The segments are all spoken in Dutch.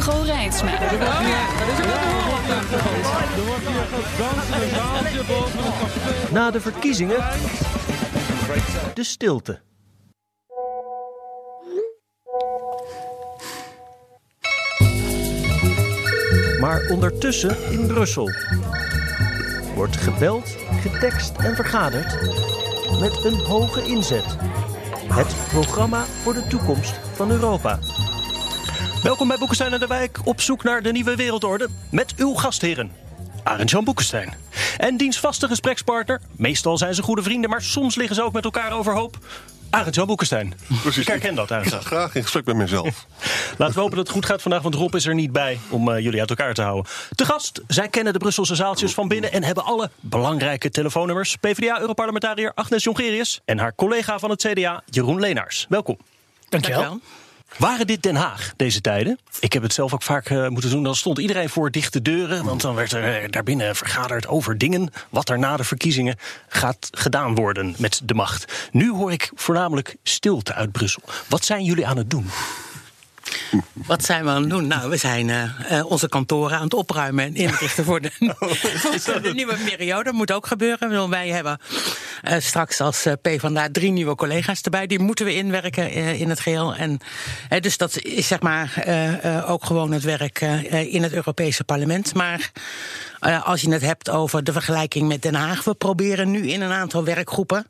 Hugo Reitsma. Na de verkiezingen. De stilte. Maar ondertussen in Brussel wordt gebeld, getekst en vergaderd met een hoge inzet. Het programma voor de toekomst van Europa. Welkom bij Boekenstein en de Wijk op zoek naar de nieuwe wereldorde met uw gastheren. Arend-Jan Boekenstein. En diens vaste gesprekspartner. Meestal zijn ze goede vrienden, maar soms liggen ze ook met elkaar overhoop. Arend-Jan Boekenstein. Precies. Ik herken dat, Arend. ga graag in gesprek met mezelf. Laten we hopen dat het goed gaat vandaag, want Rob is er niet bij om eh, jullie uit elkaar te houden. Te gast, zij kennen de Brusselse zaaltjes van binnen en hebben alle belangrijke telefoonnummers. PvdA-europarlementariër Agnes Jongerius en haar collega van het CDA, Jeroen Leenaars. Welkom. Dankjewel. Waren dit Den Haag, deze tijden? Ik heb het zelf ook vaak eh, moeten doen. Dan stond iedereen voor dichte deuren. Want dan werd er eh, daarbinnen vergaderd over dingen. Wat er na de verkiezingen gaat gedaan worden met de macht. Nu hoor ik voornamelijk stilte uit Brussel. Wat zijn jullie aan het doen? Wat zijn we aan het doen? Nou, we zijn eh, eh, onze kantoren aan het opruimen en inrichten voor de, voor de nieuwe periode. Dat moet ook gebeuren. Wij hebben eh, straks als PvdA drie nieuwe collega's erbij. Die moeten we inwerken in het geheel. En, dus dat is zeg maar ook gewoon het werk in het Europese parlement. Maar als je het hebt over de vergelijking met Den Haag... we proberen nu in een aantal werkgroepen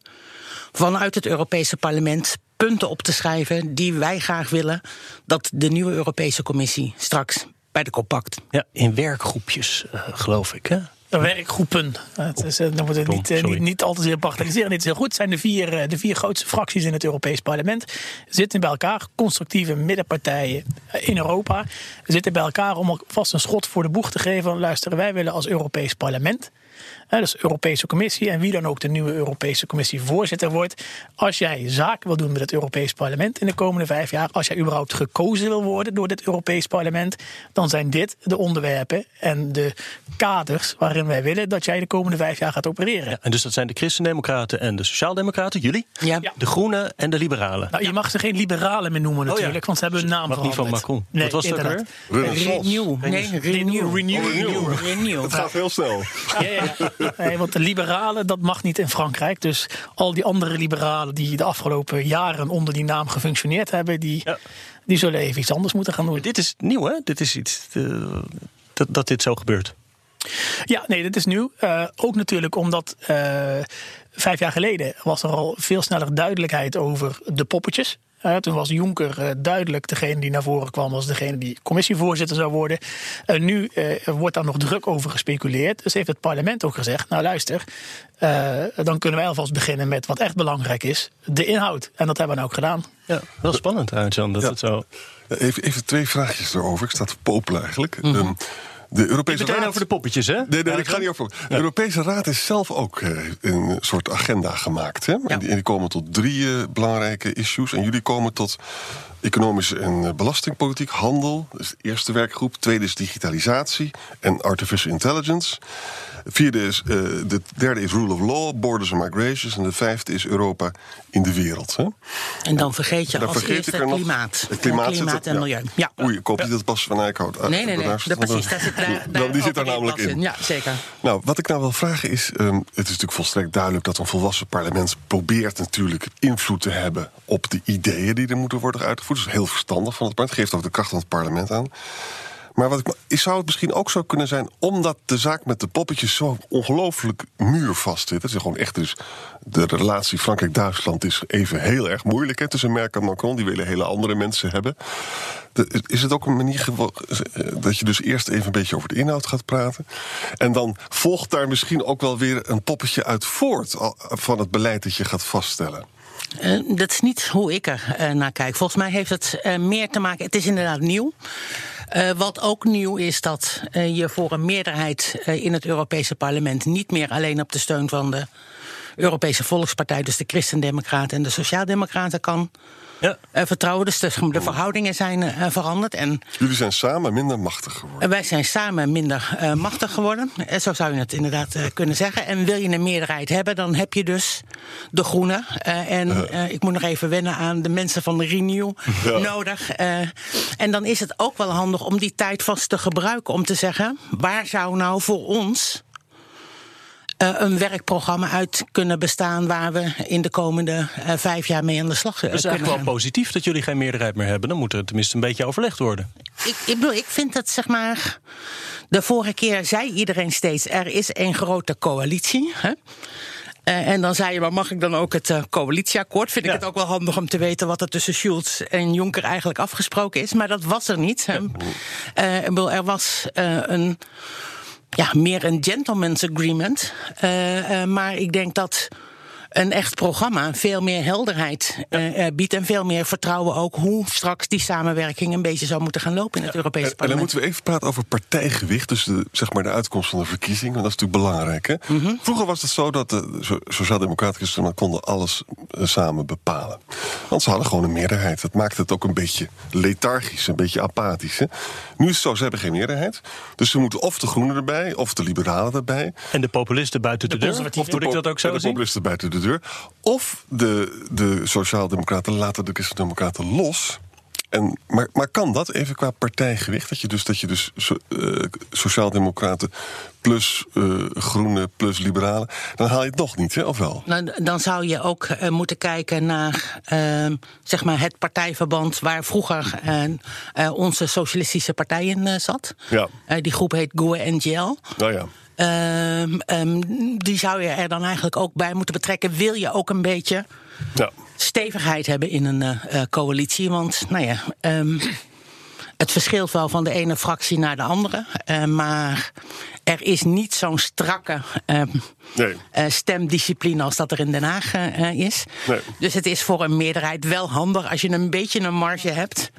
vanuit het Europese parlement punten op te schrijven die wij graag willen dat de nieuwe Europese Commissie straks bij de kop pakt. Ja, in werkgroepjes, eh, geloof ik. Hè? werkgroepen. Het is, eh, dan moet het Tom, niet, eh, niet, niet al te zeer bagatelliseren. Dit is heel goed. Het zijn de vier, de vier grootste fracties in het Europees Parlement. Zitten bij elkaar, constructieve middenpartijen in Europa. Zitten bij elkaar om alvast een schot voor de boeg te geven. Luisteren, wij willen als Europees Parlement. Dus Europese Commissie en wie dan ook de nieuwe Europese Commissie voorzitter wordt. Als jij zaken wil doen met het Europees Parlement in de komende vijf jaar, als jij überhaupt gekozen wil worden door dit Europees Parlement, dan zijn dit de onderwerpen en de kaders waarin wij willen dat jij de komende vijf jaar gaat opereren. En dus dat zijn de Christendemocraten en de Sociaaldemocraten, jullie, Ja. De Groenen en de Liberalen. Nou, je mag ze geen liberalen meer noemen natuurlijk, Oh ja. want ze hebben hun naam Mag niet van veranderd. Macron. Nee, Wat was dat. Renew. Nee, renew. Renew. Renew. Renew. Het gaat heel snel. Ja, ja. Nee, want de liberalen, dat mag niet in Frankrijk. Dus al die andere liberalen die de afgelopen jaren onder die naam gefunctioneerd hebben, die, Ja. die zullen even iets anders moeten gaan doen. Dit is nieuw, hè? Dit is iets eh, dat, dat dit zo gebeurt. Ja, nee, dit is nieuw. Eh, ook natuurlijk omdat eh, vijf jaar geleden was er al veel sneller duidelijkheid over de poppetjes. Eh, toen was Juncker eh, duidelijk degene die naar voren kwam als degene die commissievoorzitter zou worden. En nu eh, wordt daar nog druk over gespeculeerd. Dus heeft het parlement ook gezegd: Nou, luister, eh, dan kunnen wij alvast beginnen met wat echt belangrijk is: de inhoud. En dat hebben we nou ook gedaan. Ja, wel spannend, Arjan, dat Ja. het zo... Even, even twee vraagjes erover. Ik sta te popelen eigenlijk. Ehm, de Europese Meteen Raad... over de poppetjes, hè? Nee, nee, ik ga niet over. De Europese Raad is zelf ook eh, een soort agenda gemaakt. Hè? En, die, en die komen tot drie eh, belangrijke issues. En jullie komen tot economische en eh, belastingpolitiek, handel. Dat is de eerste werkgroep. Tweede is digitalisatie en artificial intelligence. Vierde is, eh, de derde is rule of law, borders and migrations. En de vijfde is Europa in de wereld. Hè? En dan vergeet je Daar als vergeet eerste er het klimaat. Het klimaat, er- en ja. milieu. Ja. Oei, ik hoop niet dat Bas van Eyckhout... ah, Nee, nee, nee. daar- Dat, precies, daar zit daar, daar Dan, die zit daar namelijk in. Ja, zeker. Nou, wat ik nou wil vragen is... ehm, het is natuurlijk volstrekt duidelijk dat een volwassen parlement... probeert natuurlijk invloed te hebben op de ideeën die er moeten worden uitgevoerd. Dat is heel verstandig van het parlement. Geeft ook de kracht van het parlement aan. Maar wat ik, me- zou het misschien ook zo kunnen zijn... omdat de zaak met de poppetjes zo ongelooflijk muurvast zit. Het is gewoon echt dus... de relatie Frankrijk-Duitsland is even heel erg moeilijk... Hè, tussen Merkel en Macron. Die willen hele andere mensen hebben. Is het ook een manier dat je dus eerst even een beetje over de inhoud gaat praten... en dan volgt daar misschien ook wel weer een poppetje uit voort... van het beleid dat je gaat vaststellen? Eh, dat is niet hoe ik er eh, naar kijk. Volgens mij heeft het eh, meer te maken. Het is inderdaad nieuw. Wat ook nieuw is dat je voor een meerderheid in het Europese parlement niet meer alleen op de steun van de Europese Volkspartij, dus de Christendemocraten en de Sociaaldemocraten kan Ja. eh, vertrouwen. Dus de, de verhoudingen zijn eh, veranderd. En Jullie zijn samen minder machtig geworden. eh, wij zijn samen minder machtig geworden. Eh, Zo zou je het inderdaad kunnen zeggen. En wil je een meerderheid hebben, dan heb je dus de Groenen. en ik moet nog even wennen aan de mensen van de Renew nodig. en dan is het ook wel handig om die tijd vast te gebruiken om te zeggen: waar zou nou voor ons. Eh, een werkprogramma uit kunnen bestaan waar we in de komende eh, vijf jaar mee aan de slag eh, Het is kunnen eigenlijk wel positief dat jullie geen meerderheid meer hebben. Dan moet er tenminste een beetje overlegd worden. ik, ik bedoel, ik vind dat zeg maar. De vorige keer zei iedereen steeds: er is een grote coalitie. Hè? En dan zei je, maar mag ik dan ook het coalitieakkoord? Vind ik Ja. het ook wel handig om te weten wat er tussen Schulz en Juncker eigenlijk afgesproken is. Maar dat was er niet. ik bedoel, er was een, ja, meer een gentleman's agreement. Eh, eh, maar ik denk dat een echt programma veel meer helderheid eh, eh, biedt. En veel meer vertrouwen ook hoe straks die samenwerking een beetje zou moeten gaan lopen in het Europese En, en dan parlement. moeten we even praten over partijgewicht. Dus de, zeg maar de uitkomst van de verkiezing. Want dat is natuurlijk belangrijk. Hè? Mhm. Vroeger was het zo dat de so- Sociaaldemocraten konden alles eh, samen bepalen. Want ze hadden gewoon een meerderheid. Dat maakte het ook een beetje lethargisch, een beetje apathisch. Hè? Nu is het zo, ze hebben geen meerderheid. Dus ze moeten of de Groenen erbij, of de Liberalen erbij. En de populisten buiten de, De deur. conservatieven. Of moet ik dat ook En zo de zien? populisten buiten de Of de, de Sociaaldemocraten laten de Christendemocraten los. En, maar, maar kan dat even qua partijgewicht? Dat je dus, dat je dus so- eh, Sociaaldemocraten plus eh, Groenen plus Liberalen. Dan haal je het nog niet, hè? of wel? Nou, dan zou je ook eh, moeten kijken naar ehm, zeg maar het partijverband waar vroeger onze socialistische partij in zat. Ja. Die groep heet GUE NGL. Nou ja. Ehm, ehm, die zou je er dan eigenlijk ook bij moeten betrekken. Wil je ook een beetje ja. Stevigheid hebben in een eh, eh, coalitie? Want, nou ja. ehm, het verschilt wel van de ene fractie naar de andere. eh, maar er is niet zo'n strakke ehm, Nee. eh, stemdiscipline als dat er in Den Haag is. Nee. Dus het is voor een meerderheid wel handig als je een beetje een marge hebt.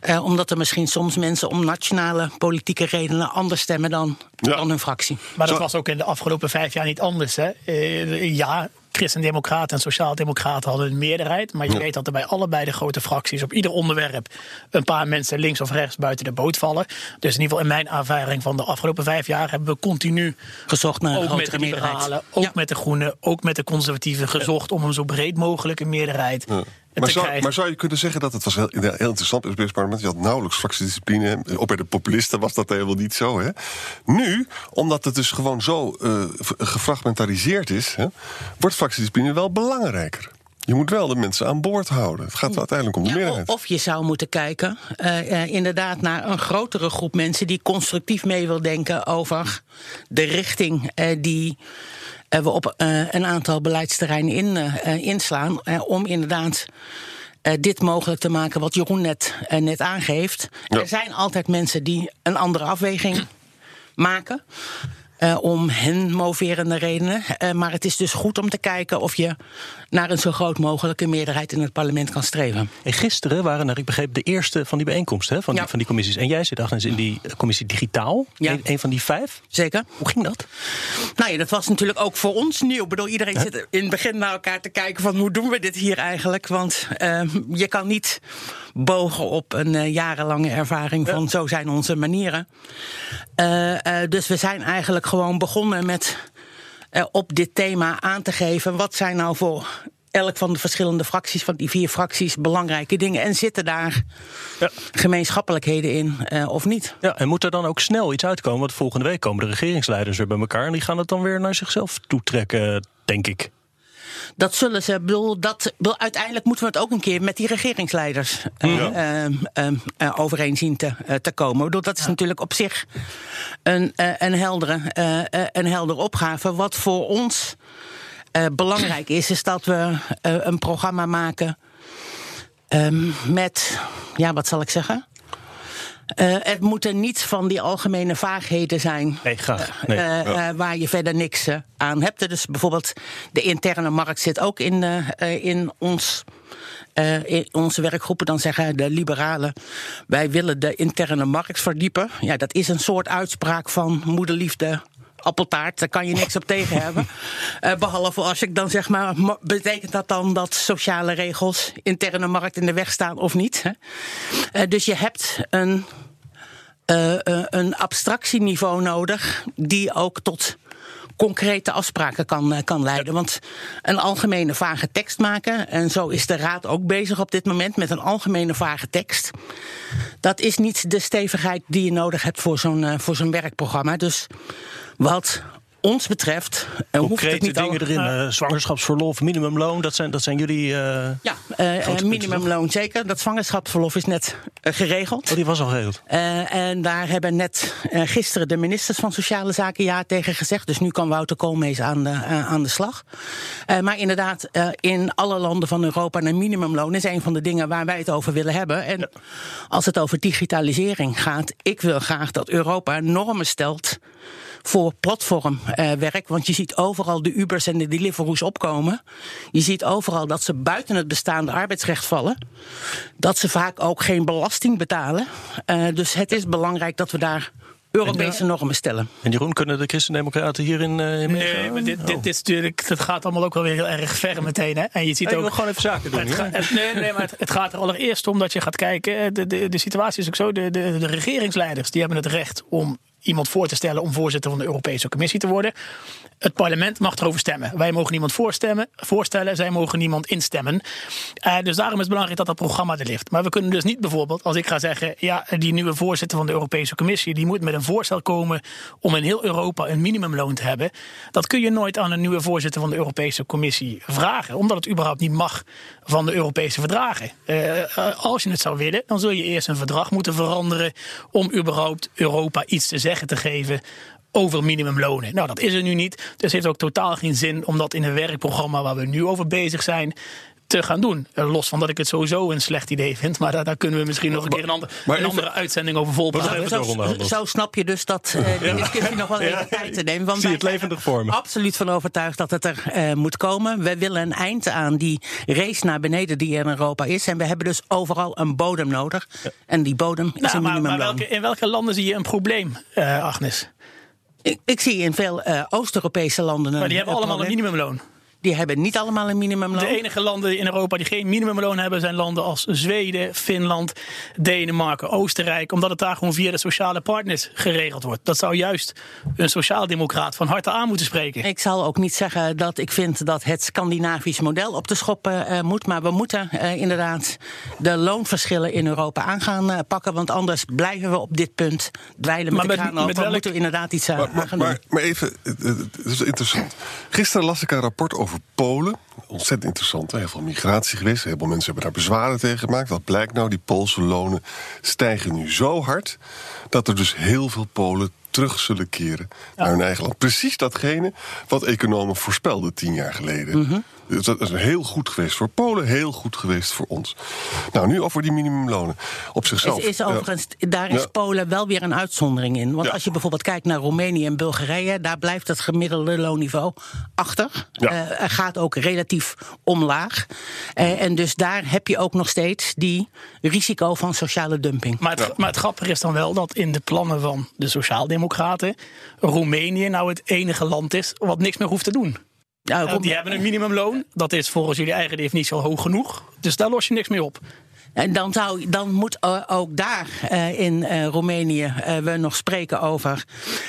Eh, omdat er misschien soms mensen om nationale politieke redenen anders stemmen dan, Ja. dan hun fractie. Maar dat was ook in de afgelopen vijf jaar niet anders. Hè? Eh, ja, Christendemocraten en Sociaaldemocraten hadden een meerderheid. Maar je weet dat er bij allebei de grote fracties op ieder onderwerp een paar mensen links of rechts buiten de boot vallen. Dus in ieder geval in mijn ervaring van de afgelopen vijf jaar hebben we continu Gezocht naar een ook met de liberalen, ook Ja. met de groenen, ook met de conservatieven gezocht om een zo breed mogelijk een meerderheid Maar zou, maar zou je kunnen zeggen dat het was heel, heel interessant in het Europees parlement. Je had nauwelijks fractiediscipline. Ook bij de populisten was dat helemaal niet zo. Hè? Nu, omdat het dus gewoon zo eh, gefragmentariseerd is, hè, wordt fractiediscipline wel belangrijker. Je moet wel de mensen aan boord houden. Het gaat uiteindelijk om de meerderheid. of je zou moeten kijken, eh, eh, inderdaad, naar een grotere groep mensen die constructief mee wil denken over de richting die we op eh, een aantal beleidsterreinen in, eh, eh, inslaan. eh, om inderdaad eh, dit mogelijk te maken, wat Jeroen net, eh, net aangeeft. Ja. Er zijn altijd mensen die een andere afweging maken. Eh, om hen moverende redenen. Eh, maar het is dus goed om te kijken of je naar een zo groot mogelijke meerderheid in het parlement kan streven. En gisteren waren er, ik begreep, de eerste van die bijeenkomsten hè, van, Ja. die, van die commissies. En jij zit Agnes in die commissie digitaal. Ja. Een, een van die vijf. Zeker. Hoe ging dat? Nou ja, dat was natuurlijk ook voor ons nieuw. Ik bedoel, iedereen zit in het begin naar elkaar te kijken van hoe doen we dit hier eigenlijk? Want eh, je kan niet bogen op een eh, jarenlange ervaring van zo zijn onze manieren. Eh, eh, dus we zijn eigenlijk gewoon begonnen met op dit thema aan te geven wat zijn nou voor elk van de verschillende fracties, van die vier fracties, belangrijke dingen. En zitten daar Ja. gemeenschappelijkheden in of niet? Ja, en moet er dan ook snel iets uitkomen? Want volgende week komen de regeringsleiders weer bij elkaar. En die gaan het dan weer naar zichzelf toetrekken, denk ik. Dat zullen ze. Bedoel, dat, bedoel, uiteindelijk moeten we het ook een keer met die regeringsleiders eh, eh, eh, eh, overeen zien te, eh, te komen. Bedoel, dat is natuurlijk op zich een, eh, een, heldere, eh, eh, een heldere opgave. Wat voor ons eh, belangrijk is, is dat we een programma maken ehm, met, ja, wat zal ik zeggen? Eh, het moeten niet van die algemene vaagheden zijn. Nee, graag. Nee. Eh, eh, waar je verder niks eh, aan hebt. Dus bijvoorbeeld de interne markt zit ook in, eh, eh, in ons eh, in onze werkgroepen, dan zeggen de liberalen: wij willen de interne markt verdiepen. Ja, dat is een soort uitspraak van moederliefde appeltaart, daar kan je niks op tegen hebben. Uh, behalve als ik dan zeg maar, betekent dat dan dat sociale regels, interne markt in de weg staan of niet? Hè? Uh, dus je hebt een, uh, een abstractieniveau nodig die ook tot concrete afspraken kan, kan leiden. Want een algemene vage tekst maken, en zo is de Raad ook bezig op dit moment met een algemene vage tekst. Dat is niet de stevigheid die je nodig hebt voor zo'n voor zo'n werkprogramma. Dus wat ons betreft. Uh, Concrete het niet dingen erin, uh, zwangerschapsverlof, minimumloon, dat zijn, dat zijn jullie. Uh, ja, minimumloon zeker. Dat zwangerschapsverlof is net geregeld. Oh, die was al geregeld. en daar hebben net gisteren de ministers van Sociale Zaken ja tegen gezegd. Dus nu kan Wouter Koolmees aan de, aan de slag. maar inderdaad, in alle landen van Europa een minimumloon is een van de dingen waar wij het over willen hebben. En als het over digitalisering gaat, ik wil graag dat Europa normen stelt voor platformwerk. want je ziet overal de Ubers en de Deliveroo's opkomen. Je ziet overal dat ze buiten het bestaande arbeidsrecht vallen. Dat ze vaak ook geen belasting betalen. Uh, dus het is belangrijk dat we daar Europese normen stellen. En Jeroen, kunnen de Christen-Democraten hierin uh, in Nee, maar dit, dit, oh. dit, is natuurlijk, dat gaat allemaal ook wel weer heel erg ver meteen. Hè? En je ziet hey, ook. gewoon even zaken doen. Het, het, nee, nee, maar het, het, gaat er allereerst om dat je gaat kijken. De, de, de situatie is ook zo: de, de, de regeringsleiders die hebben het recht om iemand voor te stellen om voorzitter van de Europese Commissie te worden. Het parlement mag erover stemmen. Wij mogen niemand voorstemmen, voorstellen, zij mogen niemand instemmen. Uh, dus daarom is het belangrijk dat dat programma er ligt. Maar we kunnen dus niet bijvoorbeeld, als ik ga zeggen, ja, die nieuwe voorzitter van de Europese Commissie, die moet met een voorstel komen om in heel Europa een minimumloon te hebben. Dat kun je nooit aan een nieuwe voorzitter van de Europese Commissie vragen, omdat het überhaupt niet mag van de Europese verdragen. Uh, als je het zou willen, dan zul je eerst een verdrag moeten veranderen om überhaupt Europa iets te zeggen te geven over minimumlonen. Nou, dat is er nu niet. Dus het heeft ook totaal geen zin om dat in een werkprogramma waar we nu over bezig zijn te gaan doen. Eh, los van dat ik het sowieso een slecht idee vind. Maar daar, daar kunnen we misschien nog een keer een, ander, een andere uitzending over volpraten. Zo, zo, snap je dus dat uh, die discussie nog wel even tijd te nemen. Want Zie het levendig voor me. absoluut van overtuigd dat het er uh, moet komen. We willen een eind aan die race naar beneden die er in Europa is. En we hebben dus overal een bodem nodig. En die bodem is nou, een minimumloon. Maar welke, in welke landen zie je een probleem, uh, Agnes? Ik, zie in veel Oost-Europese landen. Maar die hebben allemaal een minimumloon. Die hebben niet allemaal een minimumloon. De enige landen in Europa die geen minimumloon hebben zijn landen als Zweden, Finland, Denemarken, Oostenrijk. Omdat het daar gewoon via de sociale partners geregeld wordt. Dat zou juist een sociaaldemocraat van harte aan moeten spreken. Ik zal ook niet zeggen dat ik vind dat het Scandinavisch model op de schop uh, moet. Maar we moeten uh, inderdaad de loonverschillen in Europa aan gaan uh, pakken. Want anders blijven we op dit punt dweilen met, maar de kraan met, met moeten we inderdaad iets aan maar, gaan maar, doen. Maar even, het is interessant. Gisteren las ik een rapport over Polen. Ontzettend interessant. Heel veel migratie geweest. Heel veel mensen hebben daar bezwaren tegen gemaakt. Wat blijkt nou? Die Poolse lonen stijgen nu zo hard. dat er dus heel veel Polen terug zullen keren naar hun eigen land. Precies datgene wat economen voorspelden tien jaar geleden. Mm -hmm. Dus dat is heel goed geweest voor Polen, heel goed geweest voor ons. Nou, nu over die minimumlonen. Op zichzelf. Is, is overigens, daar is Polen wel weer een uitzondering in. Want als je bijvoorbeeld kijkt naar Roemenië en Bulgarije, daar blijft het gemiddelde loonniveau achter. Uh, er gaat ook relatief omlaag. Uh, en dus daar heb je ook nog steeds die risico van sociale dumping. Maar het, maar het grappige is dan wel dat in de plannen van de Sociaaldemocraten Roemenië nou het enige land is wat niks meer hoeft te doen. Ja, die hebben een minimumloon. Dat is volgens jullie eigen definitie al hoog genoeg. Dus daar los je niks mee op. En dan, zou, dan moet ook daar uh, in uh, Roemenië uh, we nog spreken over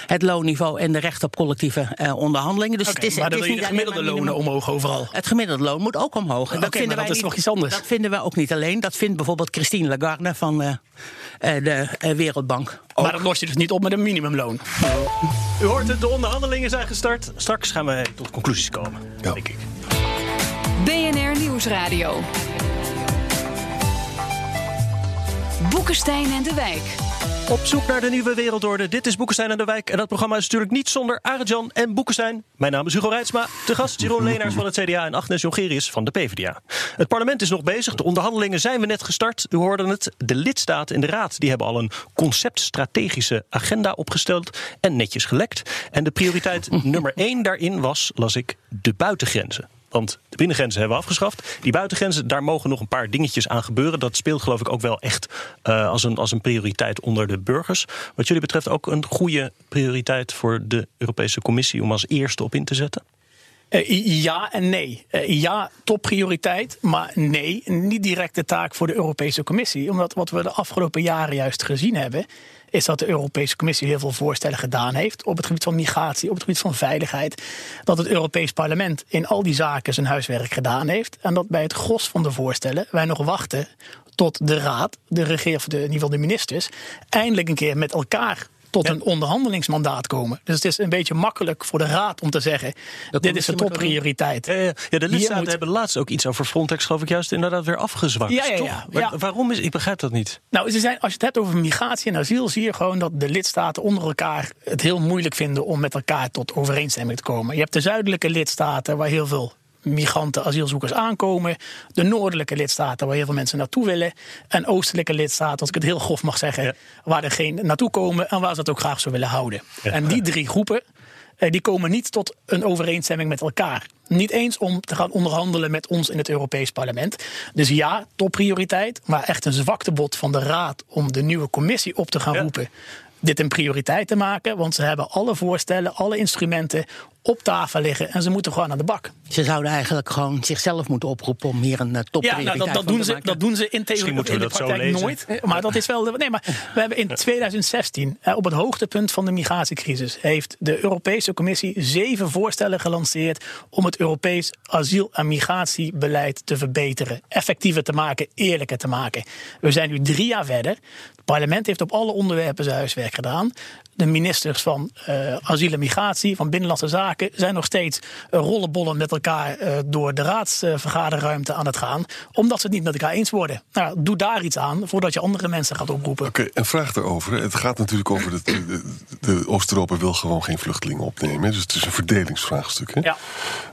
het loonniveau en de recht op collectieve onderhandelingen. Dus okay, het is, maar dan het is wil je de gemiddelde lonen omhoog overal. Het gemiddelde loon moet ook omhoog. Dat okay, vinden wij dat is nog iets anders. Dat vinden we ook niet alleen. Dat vindt bijvoorbeeld Christine Lagarde van de Wereldbank. Ook. Maar dat los je dus niet op met een minimumloon. U hoort het, de onderhandelingen zijn gestart. Straks gaan we tot conclusies komen, ja. denk ik. BNR Nieuwsradio. Boekenstein en de Wijk. Op zoek naar de nieuwe wereldorde. Dit is Boekenstein en de Wijk. En dat programma is natuurlijk niet zonder Arjan en Boekenstein. Mijn naam is Hugo Reitsma. De gast Jeroen Leenaars van het CDA en Agnes Jongerius van de PvdA. Het parlement is nog bezig. De onderhandelingen zijn we net gestart. U hoorde het. De lidstaten in de Raad die hebben al een conceptstrategische agenda opgesteld. En netjes gelekt. En de prioriteit nummer één daarin was, las ik, de buitengrenzen. Want de binnengrenzen hebben we afgeschaft. Die buitengrenzen, daar mogen nog een paar dingetjes aan gebeuren. Dat speelt geloof ik ook wel echt uh, als, een, als een prioriteit onder de burgers. Wat jullie betreft ook een goede prioriteit voor de Europese Commissie om als eerste op in te zetten? Uh, ja en nee. Uh, ja, topprioriteit. Maar nee, niet direct de taak voor de Europese Commissie. Omdat wat we de afgelopen jaren juist gezien hebben is dat de Europese Commissie heel veel voorstellen gedaan heeft op het gebied van migratie, op het gebied van veiligheid. Dat het Europees Parlement in al die zaken zijn huiswerk gedaan heeft. En dat bij het gros van de voorstellen wij nog wachten tot de Raad, de regering, in ieder geval de ministers, eindelijk een keer met elkaar tot een onderhandelingsmandaat komen. Dus het is een beetje makkelijk voor de Raad om te zeggen: dit is de topprioriteit. Ja, ja, ja, de lidstaten moet... hebben laatst ook iets over Frontex, geloof ik, juist inderdaad weer afgezwakt. Ja, ja, ja, waarom is? Ik begrijp dat niet. Nou, ze zijn, als je het hebt over migratie en asiel, zie je gewoon dat de lidstaten onder elkaar het heel moeilijk vinden om met elkaar tot overeenstemming te komen. Je hebt de zuidelijke lidstaten waar heel veel migranten, asielzoekers aankomen. De noordelijke lidstaten waar heel veel mensen naartoe willen. En oostelijke lidstaten, als ik het heel grof mag zeggen, waar er geen naartoe komen en waar ze het ook graag zo willen houden. En die drie groepen. Eh, die komen niet tot een overeenstemming met elkaar. Niet eens om te gaan onderhandelen met ons in het Europees Parlement. Dus ja, topprioriteit, maar echt een zwaktebod van de Raad om de nieuwe commissie op te gaan roepen dit een prioriteit te maken. Want ze hebben alle voorstellen, alle instrumenten op tafel liggen en ze moeten gewoon aan de bak. Ze zouden eigenlijk gewoon zichzelf moeten oproepen om hier een uh, topprioriteit ja, nou, dat, dat doen ze, Dat doen ze in theorie in de praktijk nooit. Maar dat is wel. Nee, maar we hebben in 2016, op het hoogtepunt van de migratiecrisis, heeft de Europese Commissie zeven voorstellen gelanceerd om het Europees asiel- en migratiebeleid te verbeteren, effectiever te maken, eerlijker te maken. We zijn nu drie jaar verder. Het parlement heeft op alle onderwerpen zijn huiswerk gedaan de ministers van uh, asiel en migratie, van Binnenlandse Zaken, zijn nog steeds rollenbollen met elkaar uh, door de raadsvergaderruimte aan het gaan, omdat ze het niet met elkaar eens worden. Nou, doe daar iets aan voordat je andere mensen gaat oproepen. Oké, okay, en vraag erover. Het gaat natuurlijk over dat de, de, de Oost-Europa wil gewoon geen vluchtelingen opnemen. Dus het is een verdelingsvraagstuk. Hè? Ja.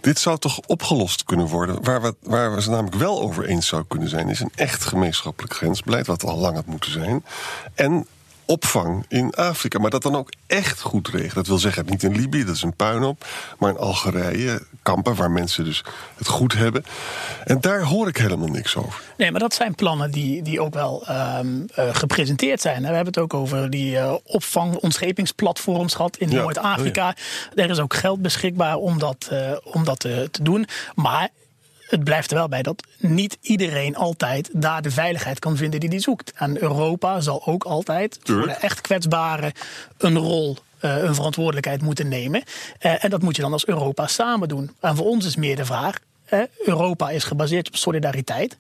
Dit zou toch opgelost kunnen worden? Waar we, waar we ze namelijk wel over eens zou kunnen zijn, is een echt gemeenschappelijk grensbeleid, wat al lang had moeten zijn. En opvang in Afrika. Maar dat dan ook echt goed regelen. Dat wil zeggen, niet in Libië, dat is een puinhoop. Maar in Algerije, kampen waar mensen dus het goed hebben. En daar hoor ik helemaal niks over. Nee, maar dat zijn plannen die, die ook wel um, uh, gepresenteerd zijn. We hebben het ook over die uh, opvang, ontschepingsplatforms gehad in ja. Noord-Afrika. Oh ja. Er is ook geld beschikbaar om dat, uh, om dat te doen. Maar het blijft er wel bij dat niet iedereen altijd daar de veiligheid kan vinden die hij zoekt. En Europa zal ook altijd voor de echt kwetsbaren een rol uh, een verantwoordelijkheid moeten nemen. Uh, en dat moet je dan als Europa samen doen. En voor ons is meer de vraag: uh, Europa is gebaseerd op solidariteit.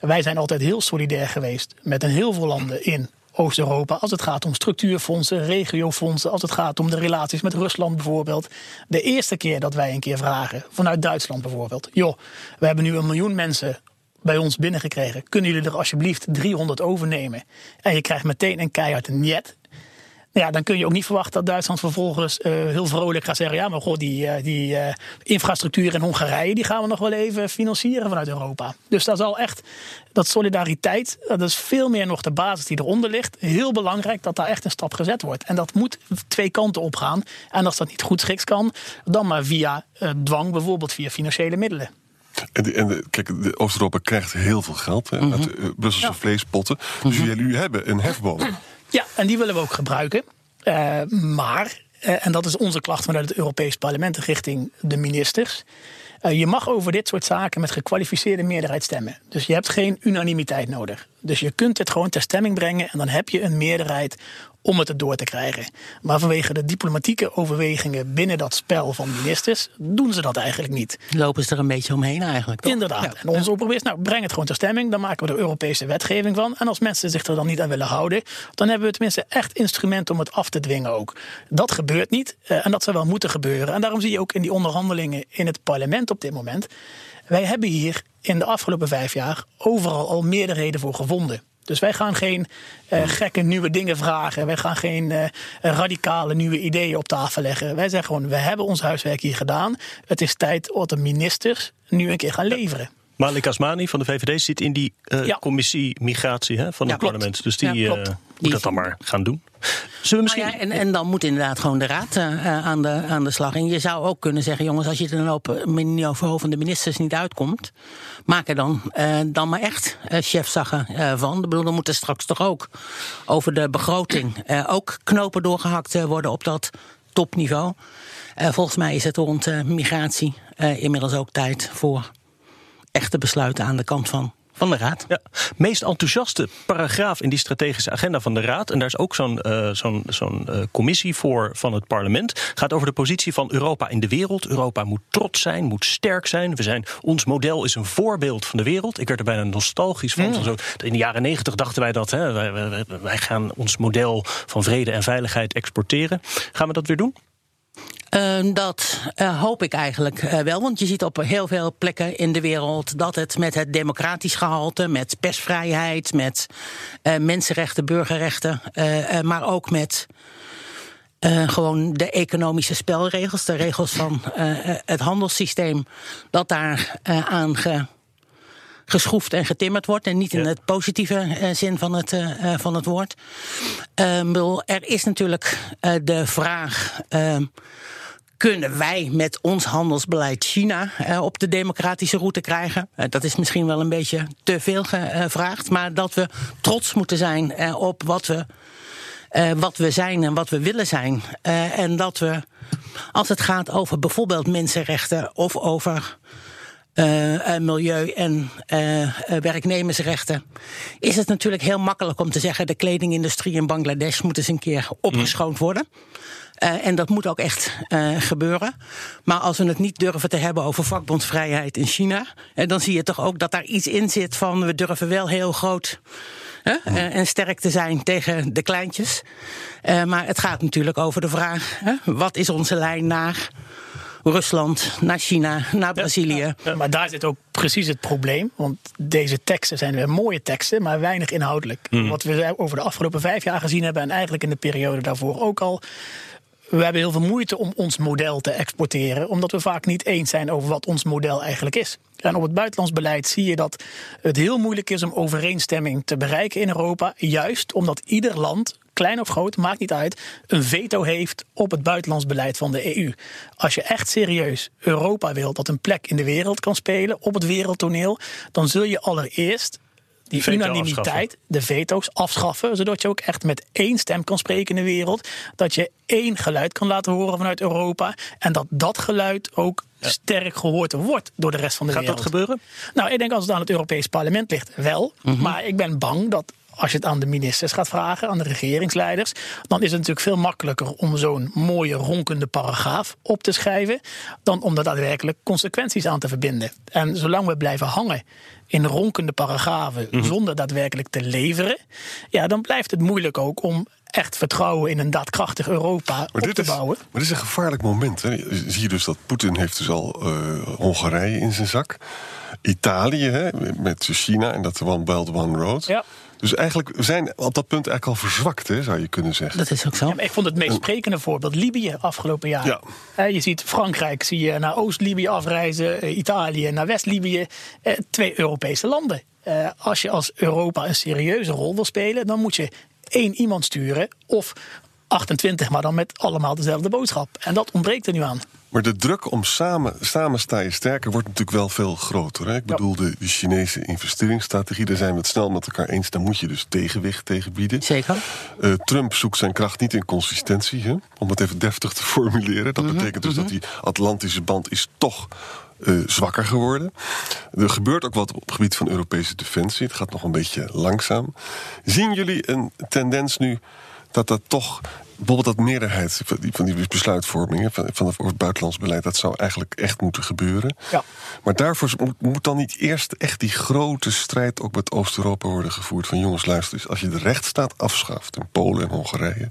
Wij zijn altijd heel solidair geweest met een heel veel landen in Oost-Europa. Als het gaat om structuurfondsen, regiofondsen. Als het gaat om de relaties met Rusland bijvoorbeeld. De eerste keer dat wij een keer vragen, vanuit Duitsland bijvoorbeeld. Joh, we hebben nu een miljoen mensen bij ons binnengekregen. Kunnen jullie er alsjeblieft 300 overnemen? En je krijgt meteen een keihard niet ja, dan kun je ook niet verwachten dat Duitsland vervolgens uh, heel vrolijk gaat zeggen: ja, maar god, die, uh, die uh, infrastructuur in Hongarije die gaan we nog wel even financieren vanuit Europa. Dus dat zal echt, dat solidariteit, dat is veel meer nog de basis die eronder ligt. Heel belangrijk dat daar echt een stap gezet wordt. En dat moet twee kanten op gaan. En als dat niet goed schiks kan, dan maar via dwang, bijvoorbeeld via financiële middelen. En, de, en de, kijk, de Oost-Europa krijgt heel veel geld hè, mm -hmm. uit Brusselse ja. vleespotten. Dus mm -hmm. jullie hebben een hefboom. Ja, en die willen we ook gebruiken. Uh, maar, uh, en dat is onze klacht vanuit het Europees Parlement richting de ministers. Uh, je mag over dit soort zaken met gekwalificeerde meerderheid stemmen. Dus je hebt geen unanimiteit nodig. Dus je kunt het gewoon ter stemming brengen en dan heb je een meerderheid om het erdoor te krijgen. Maar vanwege de diplomatieke overwegingen binnen dat spel van ministers doen ze dat eigenlijk niet. Lopen ze er een beetje omheen eigenlijk? Toch? Inderdaad. Ja. En onze oproep is, nou breng het gewoon ter stemming. Dan maken we er Europese wetgeving van. En als mensen zich er dan niet aan willen houden, dan hebben we tenminste echt instrumenten om het af te dwingen ook. Dat gebeurt niet uh, en dat zou wel moeten gebeuren. En daarom zie je ook in die onderhandelingen in het parlement op dit moment. Wij hebben hier in de afgelopen vijf jaar overal al meerderheden voor gevonden. Dus wij gaan geen uh, gekke nieuwe dingen vragen. Wij gaan geen uh, radicale nieuwe ideeën op tafel leggen. Wij zeggen gewoon, we hebben ons huiswerk hier gedaan. Het is tijd dat de ministers nu een keer gaan leveren. Malik Asmani van de VVD zit in die uh, ja. commissie migratie hè, van ja, het parlement. Dus die, ja, moet dat dan maar gaan doen. Zullen we misschien... Nou ja, en, en dan moet inderdaad gewoon de raad uh, aan, de, aan de slag. En je zou ook kunnen zeggen, jongens, als je er dan op niveau van de ministers niet uitkomt, maak er dan, uh, dan maar echt uh, chefzaggen van. Ik bedoel, dan moeten straks toch ook over de begroting ook knopen doorgehakt worden op dat topniveau. volgens mij is het rond migratie inmiddels ook tijd voor echte besluiten aan de kant van van de Raad. Ja, meest enthousiaste paragraaf in die strategische agenda van de Raad. En daar is ook zo'n uh, zo'n zo'n uh, commissie voor van het parlement. Gaat over de positie van Europa in de wereld. Europa moet trots zijn, moet sterk zijn. We zijn ons model is een voorbeeld van de wereld. Ik werd er bijna nostalgisch van. Mm. Zo, in de jaren negentig dachten wij dat. Hè, wij, wij, wij gaan ons model van vrede en veiligheid exporteren. Gaan we dat weer doen? Uh, dat uh, hoop ik eigenlijk uh, wel. Want je ziet op heel veel plekken in de wereld dat het met het democratisch gehalte, met persvrijheid, met mensenrechten, burgerrechten, maar ook met gewoon de economische spelregels, de regels van het handelssysteem, dat daar aan ge, geschroefd en getimmerd wordt. En niet in ja. het positieve zin van het, van het woord. er is natuurlijk de vraag kunnen wij met ons handelsbeleid China uh, op de democratische route krijgen? Uh, dat is misschien wel een beetje te veel gevraagd, maar dat we trots moeten zijn uh, op wat we, wat we zijn en wat we willen zijn. en dat we, als het gaat over bijvoorbeeld mensenrechten of over uh, milieu en werknemersrechten, is het natuurlijk heel makkelijk om te zeggen: de kledingindustrie in Bangladesh moet eens een keer opgeschoond worden. Uh, en dat moet ook echt uh, gebeuren. Maar als we het niet durven te hebben over vakbondsvrijheid in China, uh, dan zie je toch ook dat daar iets in zit van we durven wel heel groot en sterk te zijn tegen de kleintjes. maar het gaat natuurlijk over de vraag: wat is onze lijn naar Rusland, naar China, naar Brazilië. Ja, ja, maar daar zit ook precies het probleem. Want deze teksten zijn weer mooie teksten, maar weinig inhoudelijk. Mm. Wat we over de afgelopen vijf jaar gezien hebben en eigenlijk in de periode daarvoor ook al we hebben heel veel moeite om ons model te exporteren, omdat we vaak niet eens zijn over wat ons model eigenlijk is. En op het buitenlands beleid zie je dat het heel moeilijk is om overeenstemming te bereiken in Europa, juist omdat ieder land klein of groot, maakt niet uit, een veto heeft op het buitenlands beleid van de EU. Als je echt serieus Europa wilt dat een plek in de wereld kan spelen, op het wereldtoneel, dan zul je allereerst die Veto unanimiteit, afschaffen. de veto's afschaffen, zodat je ook echt met één stem kan spreken in de wereld. Dat je één geluid kan laten horen vanuit Europa. En dat dat geluid ook ja. sterk gehoord wordt door de rest van de Gaat wereld. Gaat dat gebeuren? Nou, ik denk als het aan het Europees Parlement ligt, wel. Mm -hmm. Maar ik ben bang dat als je het aan de ministers gaat vragen, aan de regeringsleiders, dan is het natuurlijk veel makkelijker om zo'n mooie ronkende paragraaf op te schrijven, dan om er daadwerkelijk consequenties aan te verbinden. En zolang we blijven hangen in ronkende paragrafen mm -hmm. zonder daadwerkelijk te leveren, ja, dan blijft het moeilijk ook om echt vertrouwen in een daadkrachtig Europa maar op te is, bouwen. Maar dit is een gevaarlijk moment. Hè. Zie je dus dat Poetin heeft dus al uh, Hongarije in zijn zak. Italië hè, met China en dat One Belt One Road. Ja. Dus eigenlijk we zijn op dat punt eigenlijk al verzwakt, hè, zou je kunnen zeggen. Dat is ook zo. Ja, ik vond het meest sprekende voorbeeld Libië afgelopen jaar. Ja. je ziet Frankrijk zie je naar Oost-Libië afreizen, Italië naar West-Libië. twee Europese landen. als je als Europa een serieuze rol wil spelen, dan moet je één iemand sturen of 28, maar dan met allemaal dezelfde boodschap. En dat ontbreekt er nu aan. Maar de druk om samen, samen sta je sterker wordt natuurlijk wel veel groter. Hè? Ik bedoel, de, de, Chinese investeringsstrategie, daar zijn we het snel met elkaar eens. Daar moet je dus tegenwicht tegen bieden. Zeker. Uh, Trump zoekt zijn kracht niet in consistentie, hè? om het even deftig te formuleren. Dat -hmm, betekent dus -hmm. dat die Atlantische band is toch uh, zwakker geworden. Er gebeurt ook wat op het gebied van Europese defensie. Het gaat nog een beetje langzaam. Zien jullie een tendens nu dat dat toch bijvoorbeeld dat meerderheid van die besluitvorming van, van het buitenlands beleid, dat zou eigenlijk echt moeten gebeuren. Ja. Maar daarvoor moet, moet dan niet eerst echt die grote strijd ook met Oost-Europa worden gevoerd. Van jongens, luister eens, als je de rechtsstaat afschaft in Polen en Hongarije.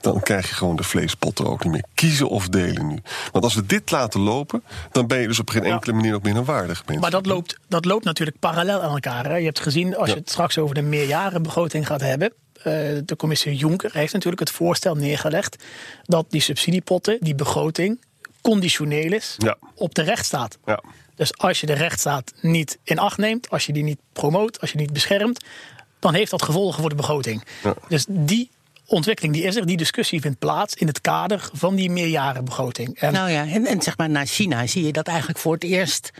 Dan krijg je gewoon de vleespotten ook niet meer. Kiezen of delen nu. Want als we dit laten lopen, dan ben je dus op geen enkele manier ook meer een waardig mens. Maar dat loopt, dat loopt natuurlijk parallel aan elkaar. Hè? Je hebt gezien, als ja. je het straks over de meerjarenbegroting gaat hebben de commissie Juncker heeft natuurlijk het voorstel neergelegd dat die subsidiepotten, die begroting, conditioneel is ja. op de rechtsstaat. Ja. Dus als je de rechtsstaat niet in acht neemt, als je die niet promoot, als je die niet beschermt, dan heeft dat gevolgen voor de begroting. Ja. Dus die ontwikkeling die is er. Die discussie vindt plaats in het kader van die meerjarenbegroting. En Nou ja, en, en zeg maar naar China zie je dat eigenlijk voor het eerst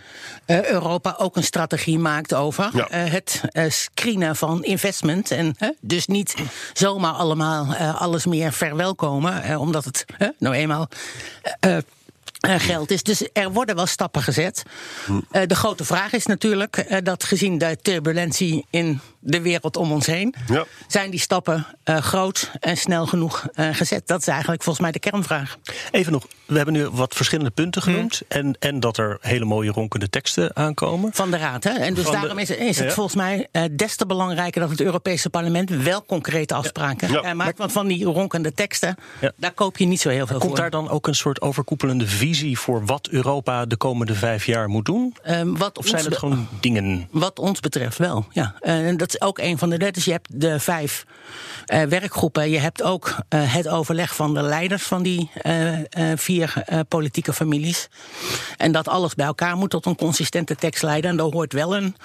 eh, Europa ook een strategie maakt over Ja. eh, het eh, screenen van investment. En dus niet zomaar allemaal eh, alles meer verwelkomen, eh, omdat het hè, nou eenmaal. eh, geld is. Dus er worden wel stappen gezet. Eh, de grote vraag is natuurlijk eh, dat gezien de turbulentie in de wereld om ons heen, Ja. zijn die stappen eh, groot en snel genoeg eh, gezet. Dat is eigenlijk volgens mij de kernvraag. Even nog, we hebben nu wat verschillende punten genoemd. En, en dat er hele mooie ronkende teksten aankomen. Van de Raad. Hè? En dus Van de- daarom is, is het Ja. volgens mij eh, des te belangrijker dat het Europese parlement wel concrete afspraken Ja. maakt. Want van die ronkende teksten, Ja. daar koop je niet zo heel veel Komt voor. daar dan ook een soort overkoepelende visie voor wat Europa de komende vijf jaar moet doen? Ehm, wat, Of zijn het gewoon dingen? wat ons betreft wel. Ja. En dat ook een van de. Dus je hebt de vijf eh, werkgroepen. Je hebt ook eh, het overleg van de leiders van die eh, vier politieke families. En dat alles bij elkaar moet tot een consistente tekst leiden. En daar hoort wel een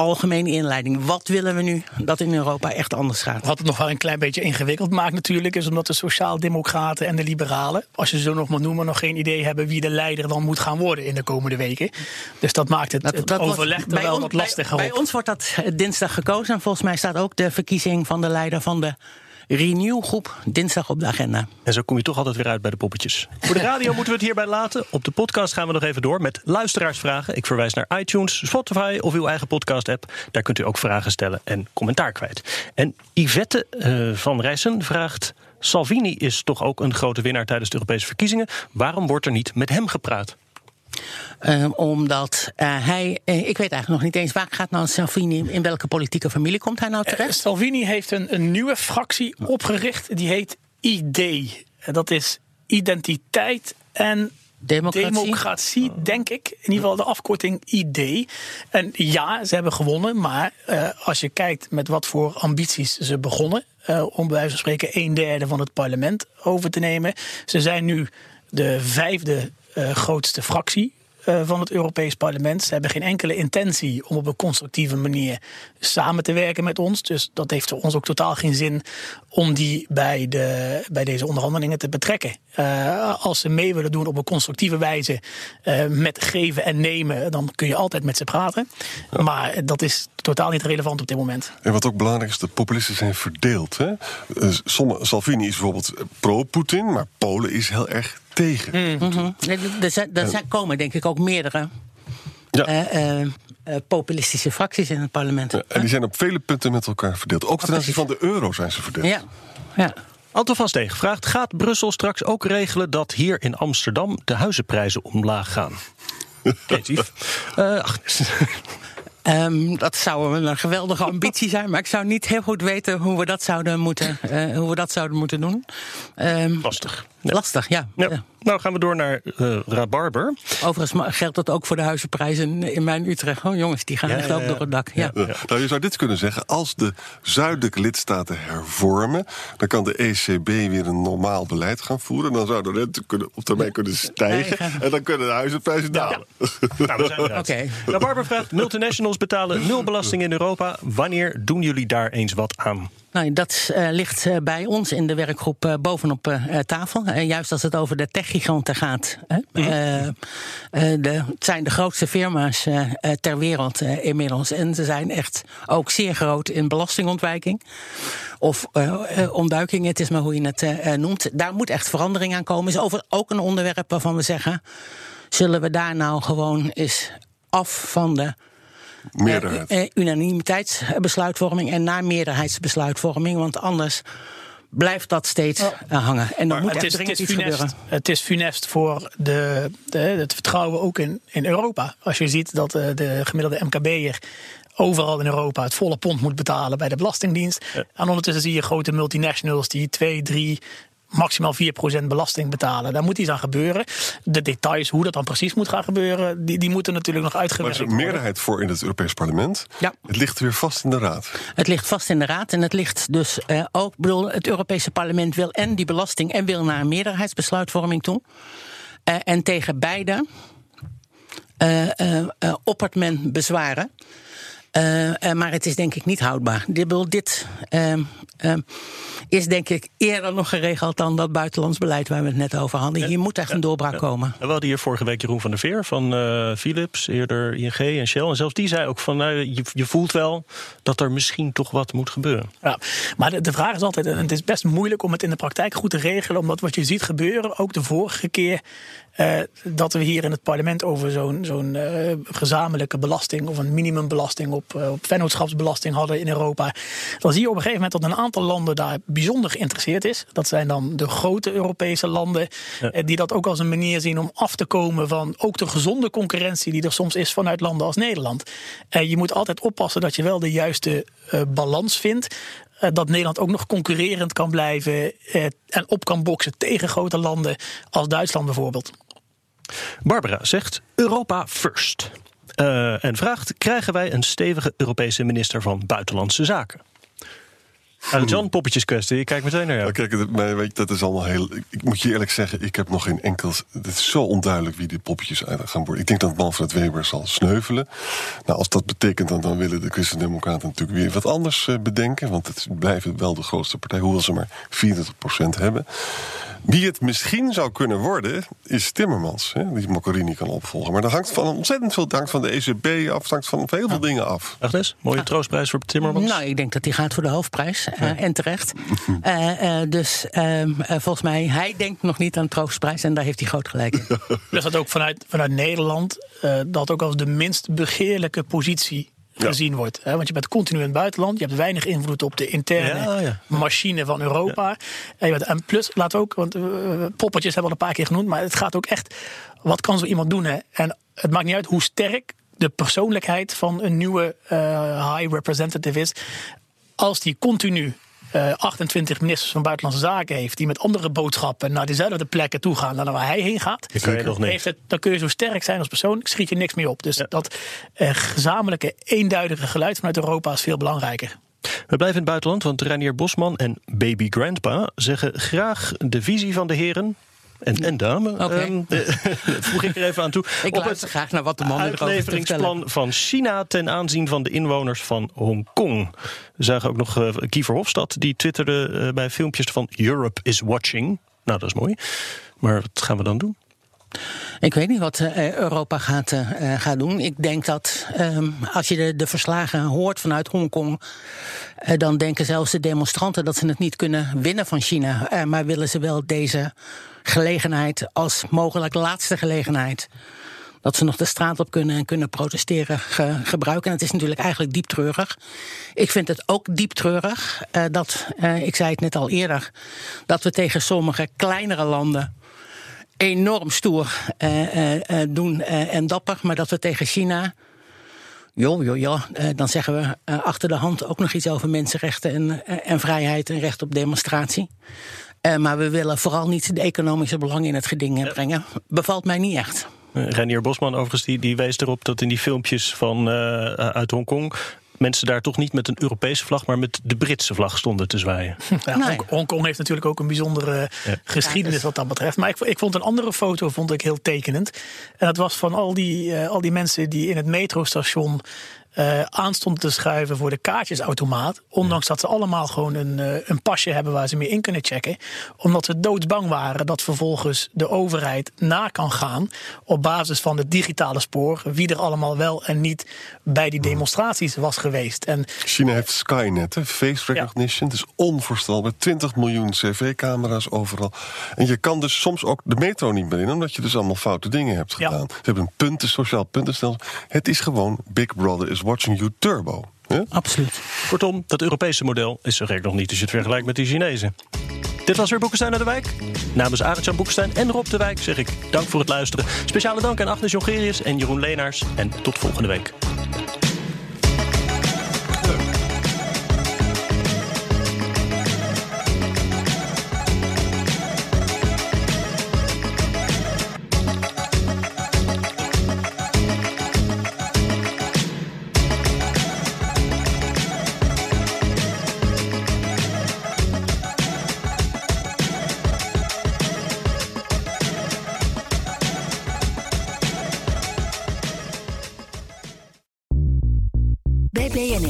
algemene inleiding. Wat willen we nu dat in Europa echt anders gaat? Wat het nog wel een klein beetje ingewikkeld maakt natuurlijk... is omdat de sociaaldemocraten en de liberalen... als je ze zo nog moet noemen, nog geen idee hebben... wie de leider dan moet gaan worden in de komende weken. Dus dat maakt het, het wordt- overleg er wel ons- wat lastiger bij, bij ons wordt dat dinsdag gekozen. En volgens mij staat ook de verkiezing van de leider van de Renew-groep dinsdag op de agenda. En zo kom je toch altijd weer uit bij de poppetjes. Voor de radio moeten we het hierbij laten. Op de podcast gaan we nog even door met luisteraarsvragen. Ik verwijs naar iTunes, Spotify of uw eigen podcast-app. Daar kunt u ook vragen stellen en commentaar kwijt. En Yvette eh, van Rijssen vraagt... Salvini is toch ook een grote winnaar tijdens de Europese verkiezingen. Waarom wordt er niet met hem gepraat? Eh, omdat eh, hij, eh, ik weet eigenlijk nog niet eens waar gaat nou Salvini, in welke politieke familie komt hij nou Eh, terecht? Salvini heeft een, een nieuwe fractie opgericht. Die heet ID. Dat is identiteit en Democratie. democratie, denk ik. In ieder geval de afkorting ID. En ja, ze hebben gewonnen. Maar als je kijkt met wat voor ambities ze begonnen. eh, om bij wijze van spreken een derde van het parlement over te nemen. Ze zijn nu de vijfde grootste fractie eh, van het Europees Parlement. Ze hebben geen enkele intentie om op een constructieve manier samen te werken met ons. Dus dat heeft voor ons ook totaal geen zin om die bij, de, bij deze onderhandelingen te betrekken. Eh, als ze mee willen doen op een constructieve wijze eh, met geven en nemen, dan kun je altijd met ze praten. Maar dat is totaal niet relevant op dit moment. En wat ook belangrijk is, de populisten zijn verdeeld. Hè? Eh, Sommige, Salvini is bijvoorbeeld pro-Poetin, maar Polen is heel erg tegen. Er- Er, zijn, er zijn, komen denk ik ook meerdere Ja. eh, eh, eh, populistische fracties in het parlement. Ja, en die zijn op vele punten met elkaar verdeeld. Ook ten aanzien van de euro zijn ze verdeeld. Ja, ja. Anton van Steeg vraagt... gaat Brussel straks ook regelen dat hier in Amsterdam... de huizenprijzen omlaag gaan? Eh, ach, Ehm, dat zou een geweldige ambitie zijn, maar ik zou niet heel goed weten hoe we dat zouden moeten, eh, hoe we dat zouden moeten doen. Ehm, lastig. Ja. Lastig, ja. Ja. Ja. Nou gaan we door naar eh Rabarber. Overigens geldt dat ook voor de huizenprijzen in mijn Utrecht. Oh jongens, die gaan Ja, echt ja, ook ja. door het dak. Ja. Ja. Nou, je zou dit kunnen zeggen. Als de zuidelijke lidstaten hervormen, dan kan de ECB weer een normaal beleid gaan voeren. Dan zou de rente kunnen, op termijn kunnen stijgen. En dan kunnen de huizenprijzen dalen. Nou, we zijn eruit. Oké. Rabarber vraagt, multinationals betalen nul belasting in Europa. Wanneer doen jullie daar eens wat aan? Nou, dat eh, ligt eh, bij ons in de werkgroep eh, bovenop tafel. Juist als het over de techgiganten gaat. Hè? Eh, de, het zijn de grootste firma's ter wereld inmiddels. En ze zijn echt ook zeer groot in belastingontwijking. Of ontduiking, het is maar hoe je het noemt. Daar moet echt verandering aan komen. Is over ook een onderwerp waarvan we zeggen... zullen we daar nou gewoon eens af van de Meerderheid. eh, eh, unanimiteitsbesluitvorming en naar meerderheidsbesluitvorming. Want anders blijft dat steeds eh, hangen. En dan Maar moet het, is, het, is iets funest, gebeuren. het is funest voor de, de, het vertrouwen ook in, in Europa. Als je ziet dat eh, de gemiddelde MKB'er overal in Europa het volle pond moet betalen bij de Belastingdienst. En ondertussen zie je grote multinationals die 2, 3, maximaal 4% belasting betalen. Daar moet iets aan gebeuren. De details, hoe dat dan precies moet gaan gebeuren, die, die moeten natuurlijk nog Maar er uitgewerkt is een worden. meerderheid voor in het Europees Parlement. Ja. Het ligt weer vast in de Raad. Het ligt vast in de Raad en het ligt dus eh, ook. Ik bedoel, het Europese parlement wil en die belasting en wil naar een meerderheidsbesluitvorming toe. Eh, en tegen beide eh, eh, eh, oppert men bezwaren. Uh, uh, maar het is denk ik niet houdbaar. Dit, dit uh, is denk ik eerder nog geregeld dan dat buitenlands beleid waar we het net over hadden. Hier moet echt een doorbraak komen. We hadden hier vorige week Jeroen van der Veer van uh, Philips, eerder ING en Shell. En zelfs die zei ook van nou, je, je, voelt wel dat er misschien toch wat moet gebeuren. Ja, maar de, de vraag is altijd, en het is best moeilijk om het in de praktijk goed te regelen, omdat wat je ziet gebeuren, ook de vorige keer uh, dat we hier in het parlement over zo'n zo'n uh, gezamenlijke belasting of een minimumbelasting op, uh, op vennootschapsbelasting hadden in Europa. Dan zie je op een gegeven moment dat een aantal landen daar bijzonder geïnteresseerd is. Dat zijn dan de grote Europese landen ja. die dat ook als een manier zien om af te komen van ook de gezonde concurrentie die er soms is vanuit landen als Nederland. je moet altijd oppassen dat je wel de juiste balans vindt dat Nederland ook nog concurrerend kan blijven en op kan boksen tegen grote landen als Duitsland bijvoorbeeld. Barbara zegt Europa first. Uh, en vraagt: krijgen wij een stevige Europese minister van Buitenlandse Zaken? Uh, John, poppetjeskwestie. Ik kijk meteen naar jou. Nou, kijk, maar weet je, dat is allemaal heel. Ik moet je eerlijk zeggen, ik heb nog geen enkel. Het is zo onduidelijk wie die poppetjes gaan worden. Ik denk dat Manfred Weber zal sneuvelen. Nou, als dat betekent, dan, dan willen de Christen-Democraten natuurlijk weer wat anders uh, bedenken. Want het blijven wel de grootste partij, hoewel ze maar 34% hebben. Wie het misschien zou kunnen worden, is Timmermans. Hè, die Mogherini kan opvolgen. Maar dat hangt van ontzettend veel dank van de ECB af. hangt van heel veel dingen af. Agnes, mooie ja. troostprijs voor Timmermans? Nou, ik denk dat hij gaat voor de hoofdprijs. Uh, en terecht. uh, uh, dus ehm, volgens mij, hij denkt nog niet aan troostprijs. En daar heeft hij groot gelijk in. Dus dat ook vanuit, vanuit Nederland, dat ook als de minst begeerlijke positie gezien wordt. Hè? Want je bent continu in het buitenland. Je hebt weinig invloed op de interne ja, ja. machine van Europa. En, bent, en, plus, laat ook, want uh, poppetjes hebben we al een paar keer genoemd. Maar het gaat ook echt, wat kan zo iemand doen? Hè? En het maakt niet uit hoe sterk de persoonlijkheid van een nieuwe uh, high representative is. Als die continu uh, 28 ministers van Buitenlandse Zaken heeft. die met andere boodschappen naar dezelfde plekken toe gaan. dan waar hij heen gaat. Je nog heeft het, dan kun je zo sterk zijn als persoon. schiet je niks meer op. Dus ja. dat uh, gezamenlijke, eenduidige geluid vanuit Europa is veel belangrijker. We blijven in het buitenland, want Reinier Bosman en Baby Grandpa zeggen graag de visie van de heren en, en dame. Okay. Um, voeg ik er even aan toe. Ik op het graag naar wat de man uitleveringsplan van China ten aanzien van de inwoners van Hongkong. We zagen ook nog uh, Kiefer Hofstad, die twitterde uh, bij filmpjes van Europe is watching. Nou, dat is mooi. Maar wat gaan we dan doen? Ik weet niet wat Europa gaat, uh, gaat doen. Ik denk dat um, als je de, de, verslagen hoort vanuit Hongkong. Uh, dan denken zelfs de demonstranten dat ze het niet kunnen winnen van China. maar willen ze wel deze gelegenheid als mogelijk laatste gelegenheid. Dat ze nog de straat op kunnen en kunnen protesteren ge gebruiken. En het is natuurlijk eigenlijk diep treurig. Ik vind het ook diep treurig dat, ik zei het net al eerder, dat we tegen sommige kleinere landen enorm stoer uh, doen en dapper. Maar dat we tegen China. joh, joh, joh, dan zeggen we achter de hand ook nog iets over mensenrechten en, en vrijheid en recht op demonstratie. Maar we willen vooral niet de economische belangen in het geding brengen. Bevalt mij niet echt. Renier Bosman overigens, die, die wees erop dat in die filmpjes van, uh, uit Hongkong mensen daar toch niet met een Europese vlag, maar met de Britse vlag stonden te zwaaien. Ja, nee. Hongkong heeft natuurlijk ook een bijzondere ja. geschiedenis wat dat betreft. Maar ik, ik, vond een andere foto vond ik heel tekenend. En dat was van al die, uh, al die mensen die in het metrostation uh, aanstonden te schuiven voor de kaartjesautomaat. Ondanks dat ze allemaal gewoon een, uh, een pasje hebben waar ze mee in kunnen checken. Omdat ze doodsbang waren dat vervolgens de overheid na kan gaan. op basis van het digitale spoor. wie er allemaal wel en niet bij die demonstraties was geweest. En, China heeft Skynet, hè? face recognition. Ja. Het is onvoorstelbaar. 20 miljoen cv-camera's overal. En je kan dus soms ook de metro niet meer in, omdat je dus allemaal foute dingen hebt gedaan. Ja. Ze hebben een punten, sociaal puntenstelsel. Het is gewoon Big Brother is Watching You Turbo. Ja? Absoluut. Kortom, dat Europese model is er nog niet als je het vergelijkt met die Chinezen. Dit was weer Boekenstein naar de Wijk. Namens Arend-Jan Boekenstein en Rob de Wijk zeg ik dank voor het luisteren. Speciale dank aan Agnes Jongerius en Jeroen Leenaars. En tot volgende week.